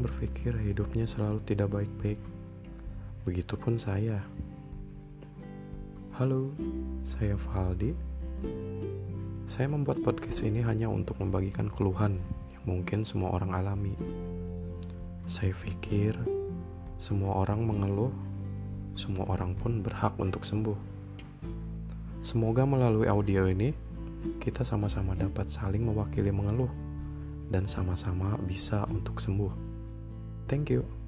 berpikir hidupnya selalu tidak baik-baik. Begitupun saya. Halo, saya Faldi. Saya membuat podcast ini hanya untuk membagikan keluhan yang mungkin semua orang alami. Saya pikir semua orang mengeluh, semua orang pun berhak untuk sembuh. Semoga melalui audio ini kita sama-sama dapat saling mewakili mengeluh dan sama-sama bisa untuk sembuh. Thank you.